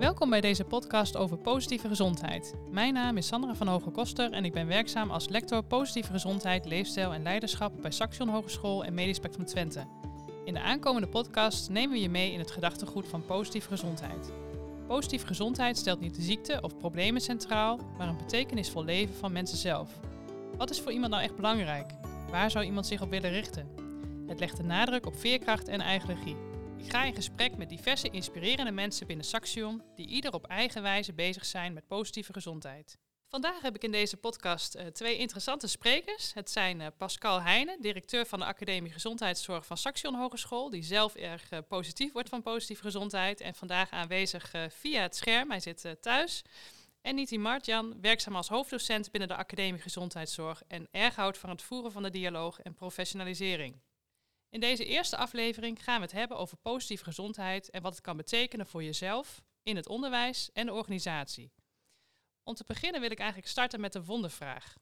Welkom bij deze podcast over positieve gezondheid. Mijn naam is Sandra van Hoge Koster en ik ben werkzaam als lector positieve gezondheid, leefstijl en leiderschap bij Saxion Hogeschool en Medisch Spectrum Twente. In de aankomende podcast nemen we je mee in het gedachtegoed van positieve gezondheid. Positieve gezondheid stelt niet de ziekte of problemen centraal, maar een betekenisvol leven van mensen zelf. Wat is voor iemand nou echt belangrijk? Waar zou iemand zich op willen richten? Het legt de nadruk op veerkracht en eigen regie. Ik ga in gesprek met diverse inspirerende mensen binnen Saxion, die ieder op eigen wijze bezig zijn met positieve gezondheid. Vandaag heb ik in deze podcast uh, twee interessante sprekers. Het zijn uh, Pascal Heijnen, directeur van de Academie Gezondheidszorg van Saxion Hogeschool, die zelf erg uh, positief wordt van positieve gezondheid en vandaag aanwezig via het scherm. Hij zit thuis. En Niti Martjan, werkzaam als hoofddocent binnen de Academie Gezondheidszorg en erg houdt van het voeren van de dialoog en professionalisering. In deze eerste aflevering gaan we het hebben over positieve gezondheid en wat het kan betekenen voor jezelf, in het onderwijs en de organisatie. Om te beginnen wil ik eigenlijk starten met de wondervraag.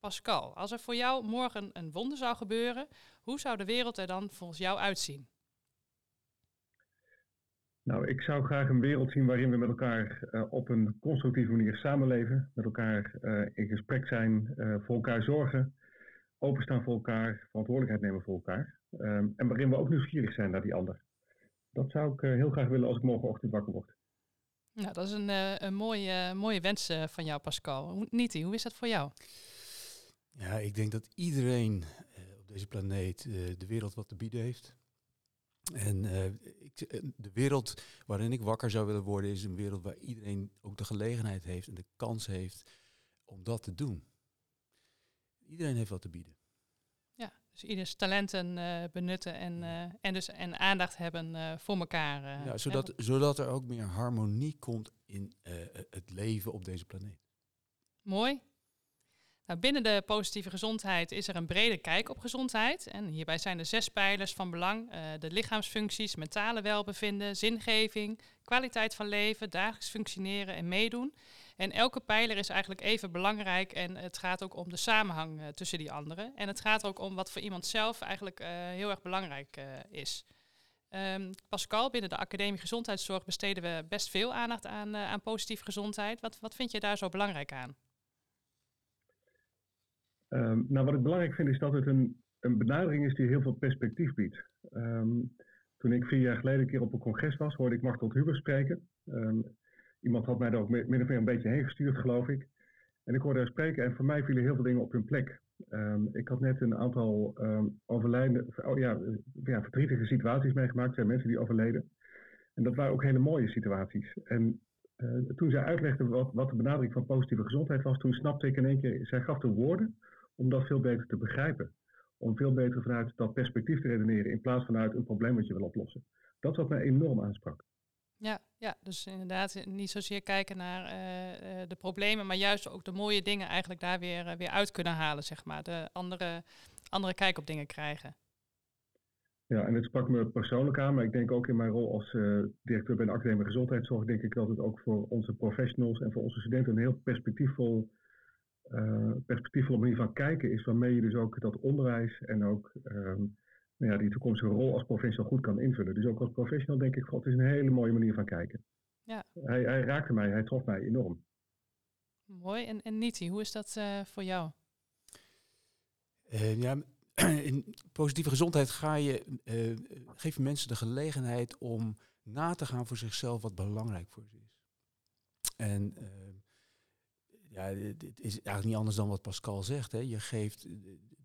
Pascal, als er voor jou morgen een wonder zou gebeuren, hoe zou de wereld er dan volgens jou uitzien? Nou, ik zou graag een wereld zien waarin we met elkaar uh, op een constructieve manier samenleven, met elkaar uh, in gesprek zijn, uh, voor elkaar zorgen, openstaan voor elkaar, verantwoordelijkheid nemen voor elkaar. Um, en waarin we ook nieuwsgierig zijn naar die ander. Dat zou ik heel graag willen als ik morgenochtend wakker word. Nou, dat is een, een mooie, mooie wens van jou, Pascal. Niti, hoe is dat voor jou? Ja, ik denk dat iedereen op deze planeet de wereld wat te bieden heeft. En uh, ik, de wereld waarin ik wakker zou willen worden is een wereld waar iedereen ook de gelegenheid heeft en de kans heeft om dat te doen. Iedereen heeft wat te bieden. Dus ieders talenten uh, benutten en, uh, en, dus, en aandacht hebben voor elkaar. ja, zodat, zodat er ook meer harmonie komt in het leven op deze planeet. Mooi. Nou, binnen de positieve gezondheid is er een brede kijk op gezondheid. En hierbij zijn er zes pijlers van belang. Uh, de lichaamsfuncties, mentale welbevinden, zingeving, kwaliteit van leven, dagelijks functioneren en meedoen. En elke pijler is eigenlijk even belangrijk en het gaat ook om de samenhang uh, tussen die anderen. En het gaat ook om wat voor iemand zelf eigenlijk uh, heel erg belangrijk is. Um, Pascal, binnen de Academie Gezondheidszorg besteden we best veel aandacht aan, aan positieve gezondheid. Wat, wat vind je daar zo belangrijk aan? Um, nou, wat ik belangrijk vind is dat het een, een benadering is die heel veel perspectief biedt. Um, toen ik vier jaar geleden een keer op een congres was, hoorde ik Martel Huber spreken. Iemand had mij daar ook min of meer een beetje heen gestuurd, geloof ik. En ik hoorde haar spreken en voor mij vielen heel veel dingen op hun plek. ik had net een aantal overlijden, oh ja, ja, verdrietige situaties meegemaakt. Zijn mensen die overleden. En dat waren ook hele mooie situaties. En uh, toen zij uitlegde wat, wat de benadering van positieve gezondheid was, toen snapte ik in één keer, zij gaf de woorden om dat veel beter te begrijpen. Om veel beter vanuit dat perspectief te redeneren in plaats vanuit een probleem wat je wil oplossen. Dat wat mij enorm aansprak. Ja, ja, dus inderdaad niet zozeer kijken naar uh, de problemen, maar juist ook de mooie dingen eigenlijk daar weer, uh, weer uit kunnen halen, zeg maar. De andere, andere kijk op dingen krijgen. Ja, en het sprak me persoonlijk aan, maar ik denk ook in mijn rol als directeur bij de Academie Gezondheidszorg, denk ik dat het ook voor onze professionals en voor onze studenten een heel perspectiefvol perspectiefvolle manier van kijken is, waarmee je dus ook dat onderwijs en ook nou ja, die toekomstige rol als professional goed kan invullen. Dus ook als professional denk ik, god, het is een hele mooie manier van kijken. Ja. Hij, hij raakte mij, hij trof mij enorm. Mooi. En, en Niti, hoe is dat uh, voor jou? Uh, ja, in positieve gezondheid ga je, geef je mensen de gelegenheid om na te gaan voor zichzelf wat belangrijk voor ze is. En ja, het is eigenlijk niet anders dan wat Pascal zegt. Hè. Je geeft,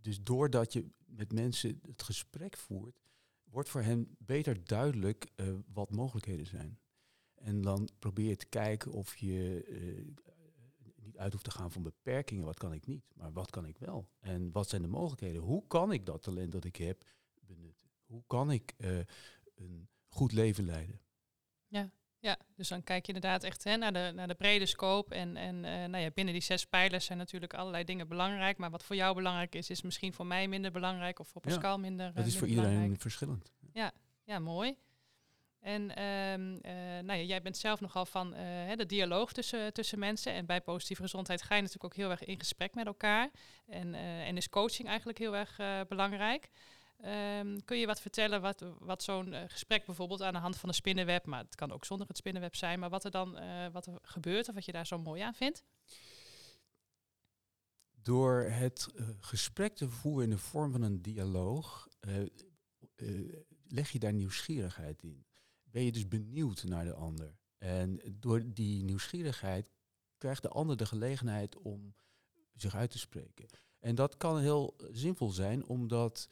dus doordat je met mensen het gesprek voert, wordt voor hen beter duidelijk uh, wat mogelijkheden zijn. En dan probeer je te kijken of je uh, niet uit hoeft te gaan van beperkingen. Wat kan ik niet, maar wat kan ik wel? En wat zijn de mogelijkheden? Hoe kan ik dat talent dat ik heb benutten? Hoe kan ik een goed leven leiden? Ja, ja, dus dan kijk je inderdaad echt hè, naar, de, naar de brede scope. En, en uh, nou ja, binnen die zes pijlers zijn natuurlijk allerlei dingen belangrijk. Maar wat voor jou belangrijk is, is misschien voor mij minder belangrijk of voor Pascal ja, minder. Dat is voor iedereen verschillend. Ja, ja, mooi. En um, uh, nou ja, jij bent zelf nogal van uh, de dialoog tussen, tussen mensen. En bij positieve gezondheid ga je natuurlijk ook heel erg in gesprek met elkaar. En, en is coaching eigenlijk heel erg belangrijk. Ehm, kun je wat vertellen wat, wat zo'n gesprek bijvoorbeeld aan de hand van een spinnenweb, maar het kan ook zonder het spinnenweb zijn, maar wat er dan wat er gebeurt of wat je daar zo mooi aan vindt? Door het gesprek te voeren in de vorm van een dialoog, leg je daar nieuwsgierigheid in. Ben je dus benieuwd naar de ander. En door die nieuwsgierigheid krijgt de ander de gelegenheid om zich uit te spreken. En dat kan heel zinvol zijn, omdat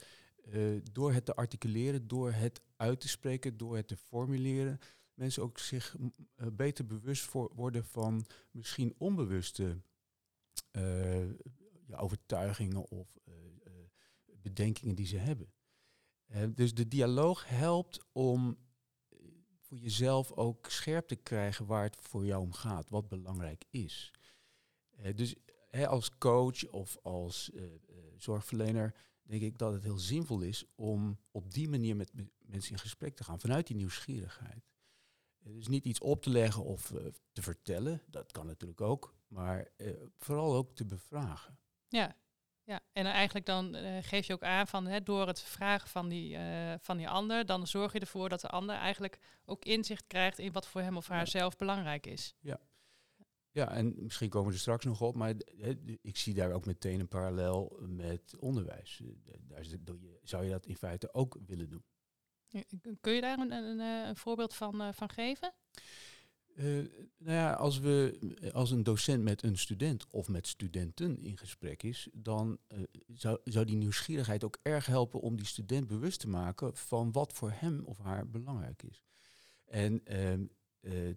uh, door het te articuleren, door het uit te spreken, door het te formuleren, mensen ook zich uh, beter bewust voor worden van misschien onbewuste ja, overtuigingen of bedenkingen die ze hebben. dus de dialoog helpt om voor jezelf ook scherp te krijgen waar het voor jou om gaat, wat belangrijk is. Dus als coach of als zorgverlener denk ik dat het heel zinvol is om op die manier met mensen in gesprek te gaan, vanuit die nieuwsgierigheid. dus niet iets op te leggen of te vertellen, dat kan natuurlijk ook, maar vooral ook te bevragen. Ja, ja, en eigenlijk dan uh, geef je ook aan van hè, door het vragen van die, van die ander, dan zorg je ervoor dat de ander eigenlijk ook inzicht krijgt in wat voor hem of haar zelf belangrijk is. Ja. Ja, en misschien komen we er straks nog op, maar ik zie daar ook meteen een parallel met onderwijs. Eh, daar zou je dat in feite ook willen doen. Kun je daar een, een, een voorbeeld van, van geven? Uh, nou ja, als, we, als een docent met een student of met studenten in gesprek is, dan uh, zou, zou die nieuwsgierigheid ook erg helpen om die student bewust te maken van wat voor hem of haar belangrijk is. En, uh,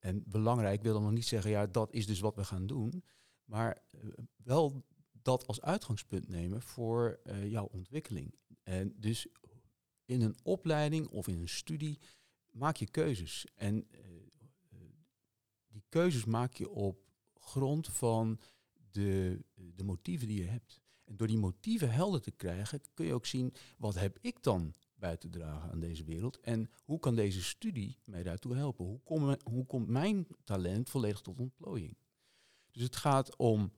en belangrijk wil dan nog niet zeggen, ja, dat is dus wat we gaan doen, maar wel dat als uitgangspunt nemen voor jouw ontwikkeling. En dus in een opleiding of in een studie maak je keuzes. En die keuzes maak je op grond van de, de motieven die je hebt. En door die motieven helder te krijgen, kun je ook zien wat heb ik dan bij te dragen aan deze wereld en hoe kan deze studie mij daartoe helpen? Hoe, kom, hoe komt mijn talent volledig tot ontplooiing? Dus het gaat om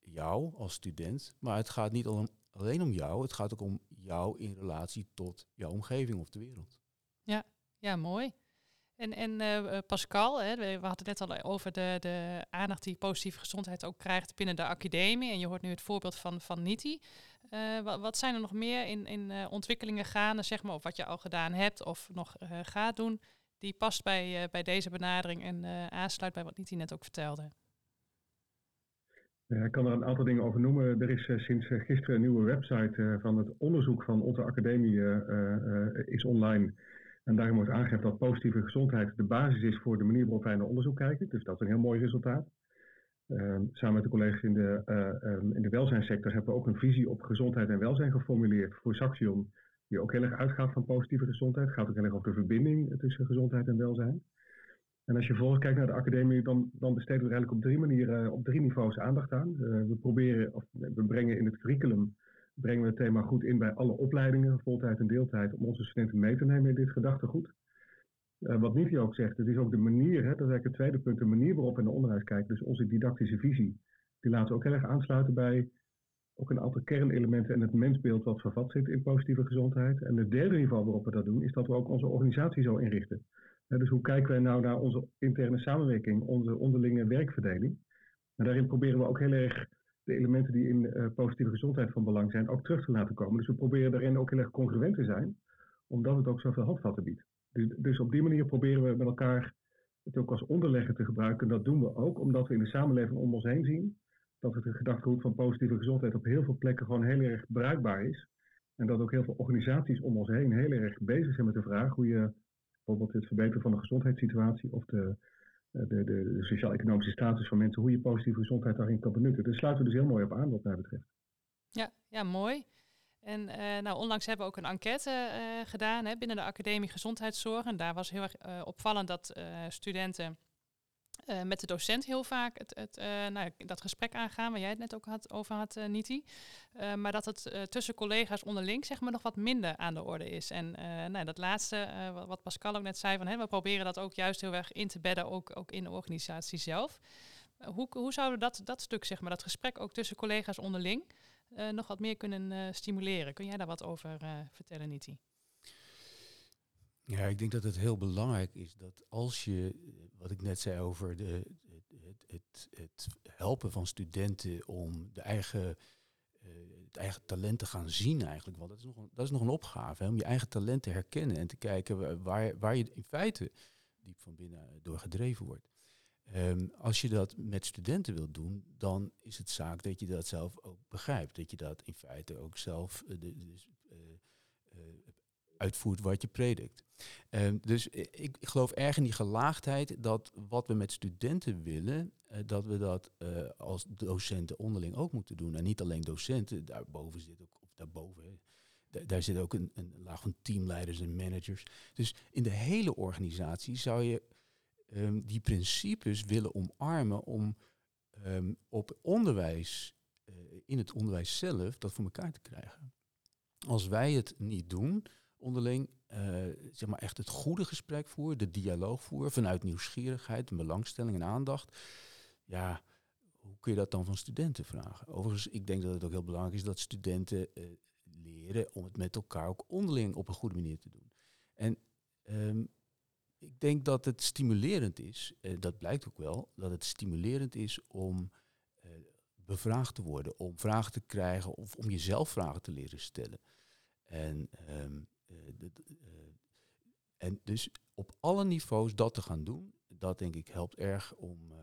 jou als student, maar het gaat niet alleen om jou, het gaat ook om jou in relatie tot jouw omgeving of de wereld. Ja, ja mooi. En, en uh, Pascal, hè, we, hadden net al over de, de aandacht die positieve gezondheid ook krijgt binnen de academie. En je hoort nu het voorbeeld van, van Niti. Uh, wat, wat, zijn er nog meer in, in uh, ontwikkelingen gaande, zeg maar, of wat je al gedaan hebt of nog gaat doen, die past bij, bij deze benadering en aansluit bij wat Niti net ook vertelde? ik kan er een aantal dingen over noemen. Er is sinds gisteren een nieuwe website van het onderzoek van onze academie is online. En daarin wordt aangegeven dat positieve gezondheid de basis is voor de manier waarop wij naar onderzoek kijken. Dus dat is een heel mooi resultaat. Ehm, samen met de collega's in de, uh, in de welzijnssector hebben we ook een visie op gezondheid en welzijn geformuleerd voor Saxion. Die ook heel erg uitgaat van positieve gezondheid. Het gaat ook heel erg over de verbinding tussen gezondheid en welzijn. En als je vervolgens kijkt naar de academie, dan, dan besteden we eigenlijk op drie manieren, op drie niveaus aandacht aan. Uh, we proberen, of we brengen in het curriculum brengen we het thema goed in bij alle opleidingen, voltijd en deeltijd, om onze studenten mee te nemen in dit gedachtegoed. Uh, wat Nivi ook zegt, het is ook de manier, hè, dat is eigenlijk het tweede punt, de manier waarop we naar onderwijs kijken, dus onze didactische visie, die laten we ook heel erg aansluiten bij ook een aantal kernelementen en het mensbeeld wat vervat zit in positieve gezondheid. En het derde niveau waarop we dat doen, is dat we ook onze organisatie zo inrichten. dus hoe kijken wij nou naar onze interne samenwerking, onze onderlinge werkverdeling? En daarin proberen we ook heel erg de elementen die in uh, positieve gezondheid van belang zijn ook terug te laten komen. Dus we proberen daarin ook heel erg congruent te zijn, omdat het ook zoveel handvatten biedt. Dus, dus op die manier proberen we met elkaar het ook als onderlegger te gebruiken. En dat doen we ook omdat we in de samenleving om ons heen zien dat het gedachtegoed van positieve gezondheid op heel veel plekken gewoon heel erg bruikbaar is. En dat ook heel veel organisaties om ons heen heel erg bezig zijn met de vraag hoe je bijvoorbeeld het verbeteren van de gezondheidssituatie of de eh, de, de, sociaal-economische status van mensen, hoe je positieve gezondheid daarin kan benutten. Daar sluiten we dus heel mooi op aan wat mij betreft. Ja, ja mooi. En uh, nou, onlangs hebben we ook een enquête uh, gedaan hè, binnen de Academie Gezondheidszorg. En daar was heel erg uh, opvallend dat studenten met de docent heel vaak het, het, nou, dat gesprek aangaan, waar jij het net ook had, over had, uh, Niti. maar dat het tussen collega's onderling zeg maar, nog wat minder aan de orde is. En nou, dat laatste, wat Pascal ook net zei, van, hè, we proberen dat ook juist heel erg in te bedden, ook, ook in de organisatie zelf. hoe, hoe zouden we dat, dat stuk, zeg maar, dat gesprek ook tussen collega's onderling, nog wat meer kunnen stimuleren. Kun jij daar wat over vertellen, Niti? Ja, ik denk dat het heel belangrijk is dat als je, wat ik net zei over de, het, het, het helpen van studenten om de eigen, het eigen talent te gaan zien eigenlijk. Want dat is nog een, dat is nog een opgave, hè, om je eigen talent te herkennen en te kijken waar, waar je in feite diep van binnen door gedreven wordt. Um, als je dat met studenten wilt doen, dan is het zaak dat je dat zelf ook begrijpt. Dat je dat in feite ook zelf de, dus, uh, uitvoert wat je predikt. Um, dus ik, geloof erg in die gelaagdheid dat wat we met studenten willen, dat we dat als docenten onderling ook moeten doen. En niet alleen docenten, daarboven zit ook, of daarboven, daar, daar zit ook een, een, laag van teamleiders en managers. Dus in de hele organisatie zou je um, die principes willen omarmen om um, op onderwijs, uh, in het onderwijs zelf, dat voor elkaar te krijgen. Als wij het niet doen, onderling uh, zeg maar echt het goede gesprek voeren, de dialoog voeren vanuit nieuwsgierigheid, belangstelling en aandacht. Ja, hoe kun je dat dan van studenten vragen? Overigens, ik denk dat het ook heel belangrijk is dat studenten uh, leren om het met elkaar ook onderling op een goede manier te doen. En um, ik denk dat het stimulerend is, uh, dat blijkt ook wel, dat het stimulerend is om bevraagd te worden, om vragen te krijgen of om jezelf vragen te leren stellen. En um, uh, en dus op alle niveaus dat te gaan doen, dat denk ik helpt erg om, uh,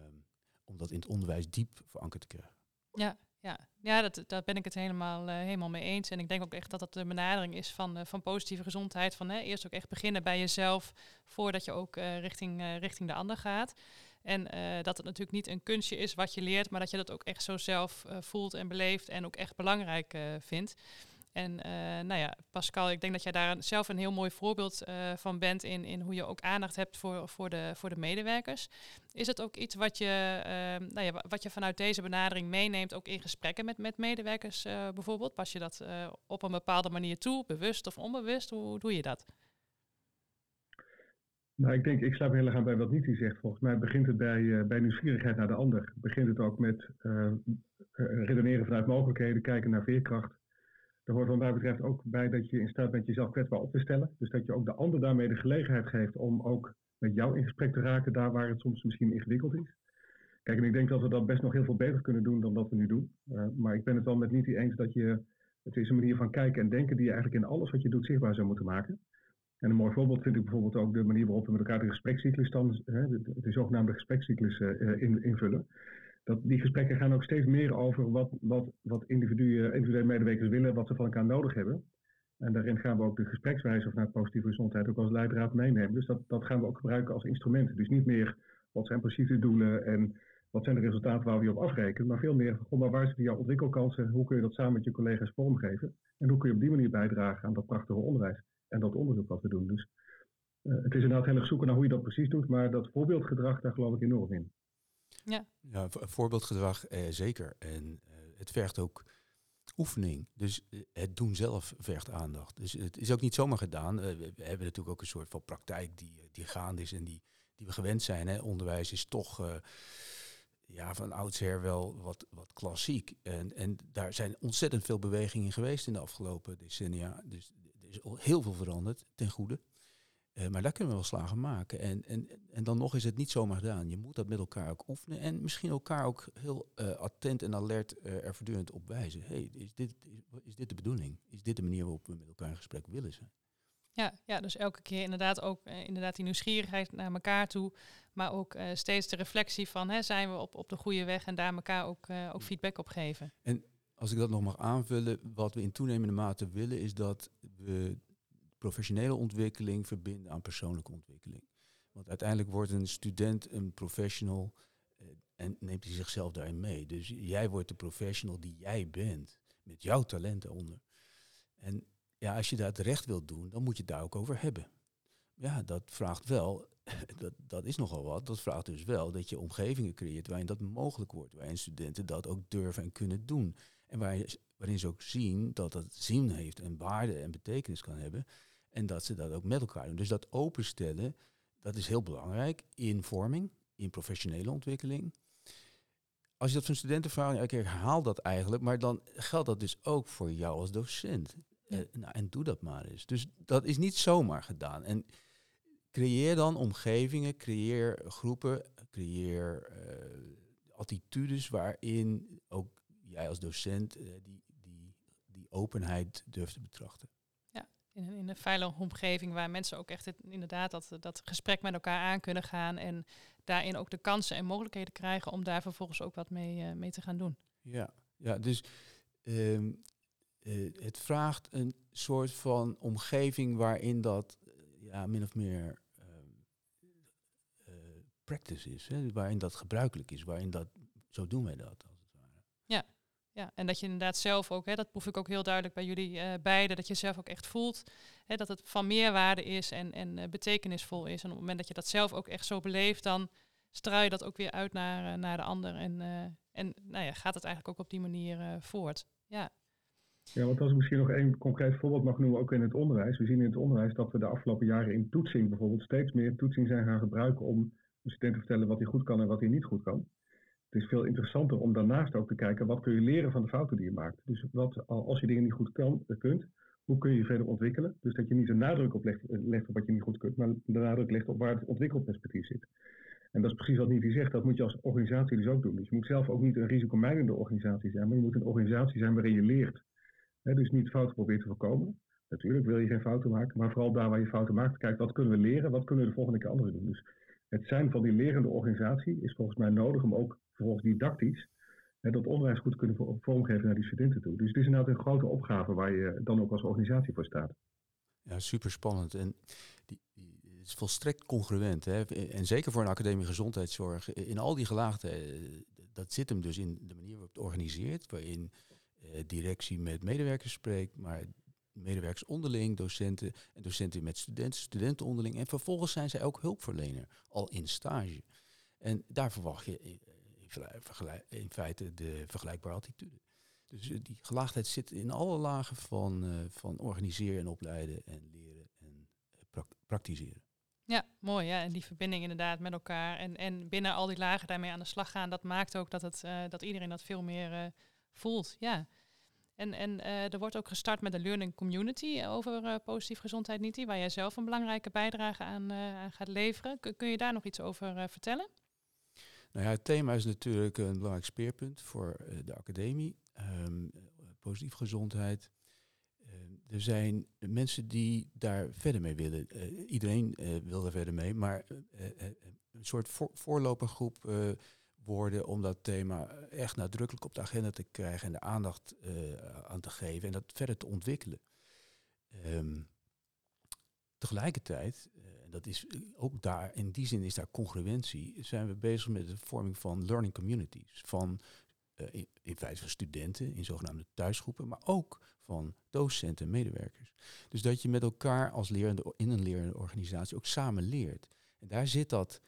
om dat in het onderwijs diep verankerd te krijgen. Ja, ja. ja dat, daar ben ik het helemaal, uh, helemaal mee eens. En ik denk ook echt dat dat de benadering is van, uh, van positieve gezondheid. Van hè, eerst ook echt beginnen bij jezelf, voordat je ook richting, richting de ander gaat. En dat het natuurlijk niet een kunstje is wat je leert, maar dat je dat ook echt zo zelf voelt en beleeft en ook echt belangrijk vindt. En uh, nou ja, Pascal, ik denk dat jij daar zelf een heel mooi voorbeeld uh, van bent in, in hoe je ook aandacht hebt voor, voor, de, voor de medewerkers. Is het ook iets wat je, uh, nou ja, wat je vanuit deze benadering meeneemt, ook in gesprekken met, met medewerkers bijvoorbeeld? Pas je dat op een bepaalde manier toe, bewust of onbewust? Hoe, doe je dat? Nou, ik denk, ik sluit heel erg aan bij wat Niti zegt. Volgens mij begint het bij, bij nieuwsgierigheid naar de ander. Begint het ook met redeneren vanuit mogelijkheden, kijken naar veerkracht er hoort wat mij betreft ook bij dat je in staat bent jezelf kwetsbaar op te stellen. Dus dat je ook de ander daarmee de gelegenheid geeft om ook met jou in gesprek te raken, daar waar het soms misschien ingewikkeld is. Kijk, en ik denk dat we dat best nog heel veel beter kunnen doen dan dat we nu doen. Uh, maar ik ben het wel met niet eens dat je, het is een manier van kijken en denken die je eigenlijk in alles wat je doet zichtbaar zou moeten maken. En een mooi voorbeeld vind ik bijvoorbeeld ook de manier waarop we met elkaar de gesprekscyclus dan, de, de, zogenaamde gesprekscyclus uh, in, invullen dat die gesprekken gaan ook steeds meer over wat, wat, wat individuen, individuele medewerkers willen, wat ze van elkaar nodig hebben. En daarin gaan we ook de gesprekswijze vanuit positieve gezondheid ook als leidraad meenemen. Dus dat, dat gaan we ook gebruiken als instrument. Dus niet meer wat zijn precies de doelen en wat zijn de resultaten waar we je op afrekenen, maar veel meer maar waar zitten jouw ontwikkelkansen, hoe kun je dat samen met je collega's vormgeven en hoe kun je op die manier bijdragen aan dat prachtige onderwijs en dat onderzoek wat we doen. Dus uh, het is inderdaad heel zoeken naar hoe je dat precies doet, maar dat voorbeeldgedrag, daar geloof ik enorm in. Ja, ja voorbeeldgedrag eh, zeker. En uh, het vergt ook oefening. Dus uh, het doen zelf vergt aandacht. Dus het is ook niet zomaar gedaan. we hebben natuurlijk ook een soort van praktijk die, die gaande is en die, die we gewend zijn. Hè. Onderwijs is toch ja, van oudsher wel wat, wat klassiek. En, en daar zijn ontzettend veel bewegingen geweest in de afgelopen decennia. Dus er is heel veel veranderd ten goede. Uh, maar daar kunnen we wel slagen maken. En, en, en dan nog is het niet zomaar gedaan. Je moet dat met elkaar ook oefenen. En misschien elkaar ook heel uh, attent en alert uh, er voortdurend op wijzen. hey, is, dit, is, is, dit de bedoeling? Is dit de manier waarop we met elkaar in gesprek willen zijn? Ja, ja dus elke keer inderdaad ook inderdaad die nieuwsgierigheid naar elkaar toe. Maar ook steeds de reflectie van hè, zijn we op, op de goede weg en daar elkaar ook, ook feedback op geven. En als ik dat nog mag aanvullen, wat we in toenemende mate willen, is dat we professionele ontwikkeling verbinden aan persoonlijke ontwikkeling. Want uiteindelijk wordt een student een professional eh, en neemt hij zichzelf daarin mee. Dus jij wordt de professional die jij bent, met jouw talenten onder. En ja, als je dat recht wilt doen, dan moet je het daar ook over hebben. Ja, dat vraagt wel, dat, dat is nogal wat, dat vraagt dus wel dat je omgevingen creëert waarin dat mogelijk wordt. Waarin studenten dat ook durven en kunnen doen. En waar, waarin ze ook zien dat dat zin heeft en waarde en betekenis kan hebben. En dat ze dat ook met elkaar doen. Dus dat openstellen, dat is heel belangrijk in vorming, in professionele ontwikkeling. als je dat van studenten vraagt, ik herhaal dat eigenlijk, maar dan geldt dat dus ook voor jou als docent. Ja. Eh, nou, en doe dat maar eens. Dus dat is niet zomaar gedaan. En creëer dan omgevingen, creëer groepen, creëer eh, attitudes waarin ook jij als docent eh, die, die, die openheid durft te betrachten. In een, in een veilige omgeving waar mensen ook echt het, inderdaad dat, dat gesprek met elkaar aan kunnen gaan. En daarin ook de kansen en mogelijkheden krijgen om daar vervolgens ook wat mee, eh, mee te gaan doen. Ja, ja dus ehm, eh, het vraagt een soort van omgeving waarin dat eh, ja, min of meer ehm, eh, practice is. Hè? Waarin dat gebruikelijk is, waarin dat, zo doen wij dat als het ware. Ja, en dat je inderdaad zelf ook, hè, dat proef ik ook heel duidelijk bij jullie eh, beiden, dat je zelf ook echt voelt hè, dat het van meerwaarde is en, en eh, betekenisvol is. En op het moment dat je dat zelf ook echt zo beleeft, dan straal je dat ook weer uit naar, eh, naar de ander. En, en nou ja, gaat het eigenlijk ook op die manier voort. Ja, Ja, want als ik misschien nog één concreet voorbeeld mag noemen, ook in het onderwijs. We zien in het onderwijs dat we de afgelopen jaren in toetsing bijvoorbeeld steeds meer toetsing zijn gaan gebruiken om de student te vertellen wat hij goed kan en wat hij niet goed kan. Het is veel interessanter om daarnaast ook te kijken wat kun je leren van de fouten die je maakt. Dus wat, al- als je dingen niet goed kan, eh, kunt, hoe kun je je verder ontwikkelen? Dus dat je niet de nadruk op legt, eh, legt op wat je niet goed kunt, maar de nadruk legt op waar het ontwikkelperspectief zit. En dat is precies wat Niti zegt, dat moet je als organisatie dus ook doen. Dus je moet zelf ook niet een risicomijdende organisatie zijn, maar je moet een organisatie zijn waarin je leert. Dus niet fouten proberen te voorkomen. Natuurlijk wil je geen fouten maken, maar vooral daar waar je fouten maakt, kijk wat kunnen we leren, wat kunnen we de volgende keer anders doen. Dus het zijn van die lerende organisatie is volgens mij nodig om ook vervolgens didactisch dat onderwijs goed kunnen vo- vormgeven naar die studenten toe. Dus het is inderdaad een grote opgave waar je dan ook als organisatie voor staat. Ja, super spannend. En die, het is volstrekt congruent. Hè? En zeker voor een academie gezondheidszorg. In al die gelaagden, dat zit hem dus in de manier waarop het organiseert. Waarin eh, directie met medewerkers spreekt, maar medewerkers onderling, docenten en docenten met studenten, studenten onderling. En vervolgens zijn zij ook hulpverlener, al in stage. En daar verwacht je in, feite de vergelijkbare attitude. Dus eh, die gelaagdheid zit in alle lagen van, eh, van organiseren en opleiden en leren en eh, prak- praktiseren. Ja, mooi. Ja. En die verbinding inderdaad met elkaar. En, en binnen al die lagen daarmee aan de slag gaan. Dat maakt ook dat, het, dat iedereen dat veel meer voelt. Ja. En, en er wordt ook gestart met een learning community over positieve gezondheid, Niti. Waar jij zelf een belangrijke bijdrage aan, gaat leveren. Kun, kun je daar nog iets over vertellen? Nou ja, het thema is natuurlijk een belangrijk speerpunt voor eh, de academie. Eh, positieve gezondheid. Ehm, er zijn mensen die daar verder mee willen. Eh, iedereen wil daar verder mee, maar een soort voor, voorlopergroep worden om dat thema echt nadrukkelijk op de agenda te krijgen en de aandacht aan te geven en dat verder te ontwikkelen. Ehm, tegelijkertijd, dat is eh, ook daar, in die zin is daar congruentie, zijn we bezig met de vorming van learning communities. Van eh, in, in feite van studenten in zogenaamde thuisgroepen, maar ook van docenten en medewerkers. Dus dat je met elkaar als lerende, in een lerende organisatie ook samen leert. En daar zit dat,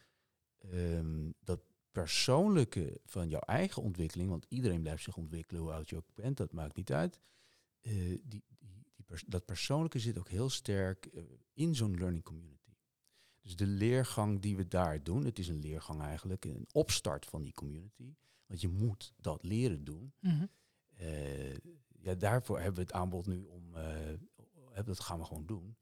ehm, dat persoonlijke van jouw eigen ontwikkeling, want iedereen blijft zich ontwikkelen hoe oud je ook bent, dat maakt niet uit. Eh, die, die, dat persoonlijke zit ook heel sterk in zo'n learning community. Dus de leergang die we daar doen, het is een leergang eigenlijk, een opstart van die community. Want je moet dat leren doen. Eh, ja, daarvoor hebben we het aanbod nu om, eh, dat gaan we gewoon doen,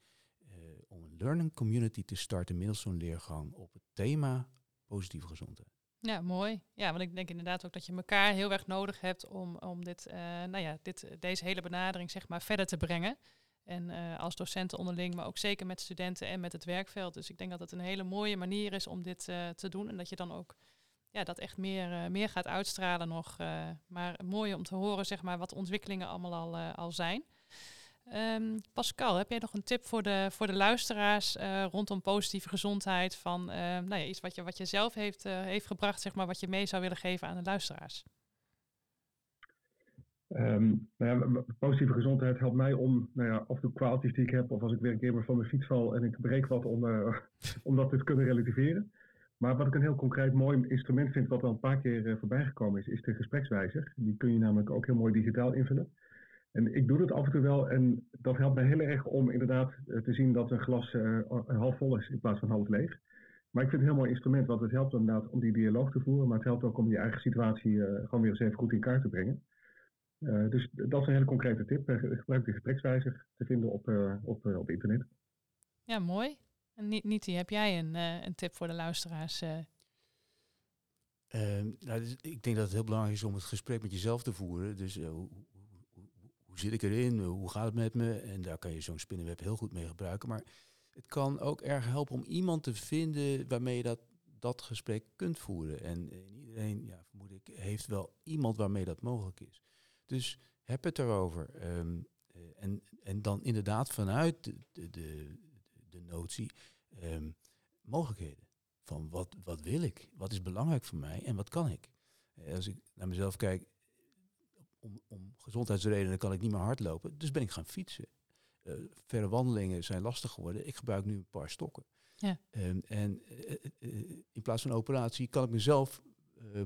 om een learning community te starten middels zo'n leergang op het thema positieve gezondheid. Ja, mooi. Ja, want ik denk inderdaad ook dat je elkaar heel erg nodig hebt om, om dit, nou ja, dit, deze hele benadering zeg maar verder te brengen. En eh, als docenten onderling, maar ook zeker met studenten en met het werkveld. Dus ik denk dat het een hele mooie manier is om dit eh, te doen. En dat je dan ook ja, dat echt meer, eh, meer gaat uitstralen nog. maar mooi om te horen zeg maar, wat de ontwikkelingen allemaal al, al zijn. Ehm, Pascal, heb jij nog een tip voor de, voor de luisteraars rondom positieve gezondheid? Van nou ja, iets wat je, wat je zelf heeft, heeft gebracht, zeg maar, wat je mee zou willen geven aan de luisteraars? Ehm, nou ja, positieve gezondheid helpt mij om, nou ja, of de kwaaltjes die ik heb, of als ik weer een keer van mijn fiets val en ik breek wat, om, eh, om dat te kunnen relativeren. Maar wat ik een heel concreet mooi instrument vind, wat al een paar keer eh, voorbij gekomen is, is de gesprekswijzer. Die kun je namelijk ook heel mooi digitaal invullen. En ik doe dat af en toe wel en dat helpt mij heel erg om inderdaad eh, te zien dat een glas half vol is in plaats van half leeg. Maar ik vind het een heel mooi instrument, want het helpt inderdaad om die dialoog te voeren, maar het helpt ook om je eigen situatie gewoon weer eens even goed in kaart te brengen. Dus dat is een hele concrete tip. gebruik de gesprekswijzer te vinden op, op, op internet. Ja, mooi. En Niti, heb jij een, een tip voor de luisteraars? Ehm, nou, dus ik denk dat het heel belangrijk is om het gesprek met jezelf te voeren. Dus uh, hoe, hoe, hoe, zit ik erin? Hoe gaat het met me? En daar kan je zo'n spinnenweb heel goed mee gebruiken. Maar het kan ook erg helpen om iemand te vinden waarmee je dat, dat gesprek kunt voeren. En, iedereen, ja, vermoed ik, heeft wel iemand waarmee dat mogelijk is. Dus heb het erover. Ehm, eh, en, en dan inderdaad vanuit de, de, de, de notie um, mogelijkheden. Van wat, wat wil ik? Wat is belangrijk voor mij en wat kan ik? Eh, als ik naar mezelf kijk, om, om gezondheidsredenen kan ik niet meer hardlopen, dus ben ik gaan fietsen. Uh, verre wandelingen zijn lastig geworden. Ik gebruik nu een paar stokken. Ja. Um, en uh, in plaats van een operatie kan ik mezelf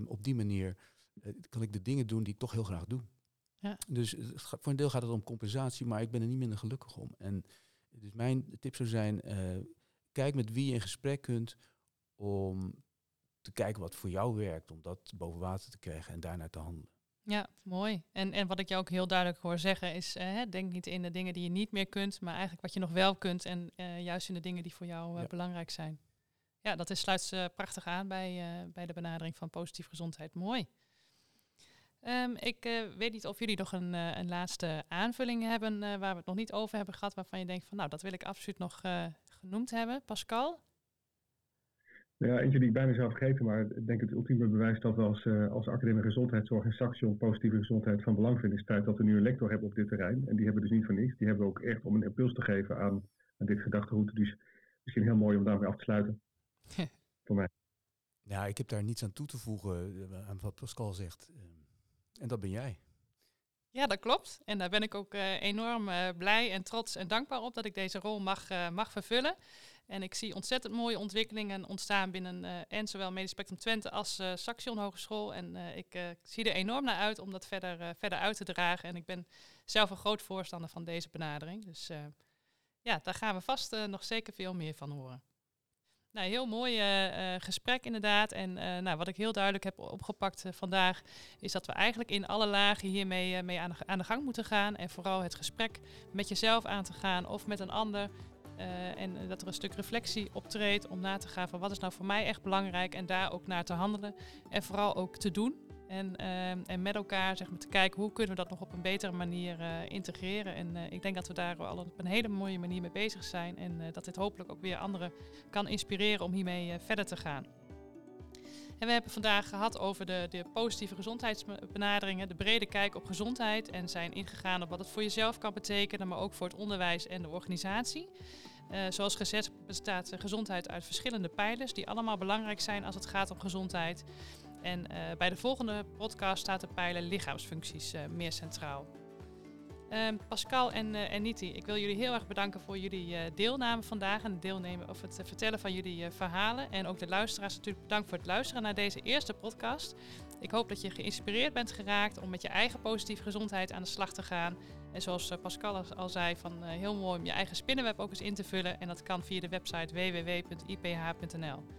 op die manier kan ik de dingen doen die ik toch heel graag doe. Ja. Dus voor een deel gaat het om compensatie, maar ik ben er niet minder gelukkig om. En dus mijn tip zou zijn: kijk met wie je in gesprek kunt om te kijken wat voor jou werkt, om dat boven water te krijgen en daarna te handelen. Ja, mooi. En, en wat ik jou ook heel duidelijk hoor zeggen is, uh, denk niet in de dingen die je niet meer kunt, maar eigenlijk wat je nog wel kunt en uh, juist in de dingen die voor jou belangrijk zijn. Ja, dat is, sluit prachtig aan bij, bij de benadering van positieve gezondheid. Mooi. Um, ik weet niet of jullie nog een, een laatste aanvulling hebben waar we het nog niet over hebben gehad, waarvan je denkt van nou, dat wil ik absoluut nog genoemd hebben. Pascal? Ja, eentje die ik bijna zou vergeten, maar ik denk het ultieme bewijs dat we als, uh, als academie gezondheidszorg en Saxion positieve gezondheid van belang vinden, is tijd dat we nu een lector hebben op dit terrein. En die hebben dus niet voor niks. Die hebben we ook echt om een impuls te geven aan, aan dit gedachtegoed. Dus misschien heel mooi om daarmee af te sluiten. voor mij. Ja, ik heb daar niets aan toe te voegen eh, aan wat Pascal zegt. En dat ben jij. Ja, dat klopt. En daar ben ik ook uh, enorm uh, blij en trots en dankbaar op dat ik deze rol mag, uh, mag vervullen. En ik zie ontzettend mooie ontwikkelingen ontstaan binnen en zowel Medisch Spectrum Twente als Saxion Hogeschool. En ik zie er enorm naar uit om dat verder, verder uit te dragen. En ik ben zelf een groot voorstander van deze benadering. Dus ja, daar gaan we vast nog zeker veel meer van horen. Nou, heel mooi gesprek inderdaad. En nou, wat ik heel duidelijk heb opgepakt vandaag, is dat we eigenlijk in alle lagen hiermee mee aan, de, aan de gang moeten gaan. En vooral het gesprek met jezelf aan te gaan of met een ander en dat er een stuk reflectie optreedt om na te gaan van wat is nou voor mij echt belangrijk en daar ook naar te handelen. En vooral ook te doen. En, uh, en met elkaar zeg maar, te kijken hoe kunnen we dat nog op een betere manier uh, integreren. En ik denk dat we daar al op een hele mooie manier mee bezig zijn. En dat dit hopelijk ook weer anderen kan inspireren om hiermee verder te gaan. En we hebben vandaag gehad over de, de, positieve gezondheidsbenaderingen, de brede kijk op gezondheid en zijn ingegaan op wat het voor jezelf kan betekenen, maar ook voor het onderwijs en de organisatie. Zoals gezegd bestaat gezondheid uit verschillende pijlers die allemaal belangrijk zijn als het gaat om gezondheid. En uh, bij de volgende podcast staat de pijler lichaamsfuncties uh, meer centraal. Ehm, Pascal en, uh, Niti, ik wil jullie heel erg bedanken voor jullie deelname vandaag en deelnemen of het vertellen van jullie verhalen. En ook de luisteraars natuurlijk bedankt voor het luisteren naar deze eerste podcast. Ik hoop dat je geïnspireerd bent geraakt om met je eigen positieve gezondheid aan de slag te gaan. En zoals Pascal al zei, van heel mooi om je eigen spinnenweb ook eens in te vullen. En dat kan via de website www.iph.nl.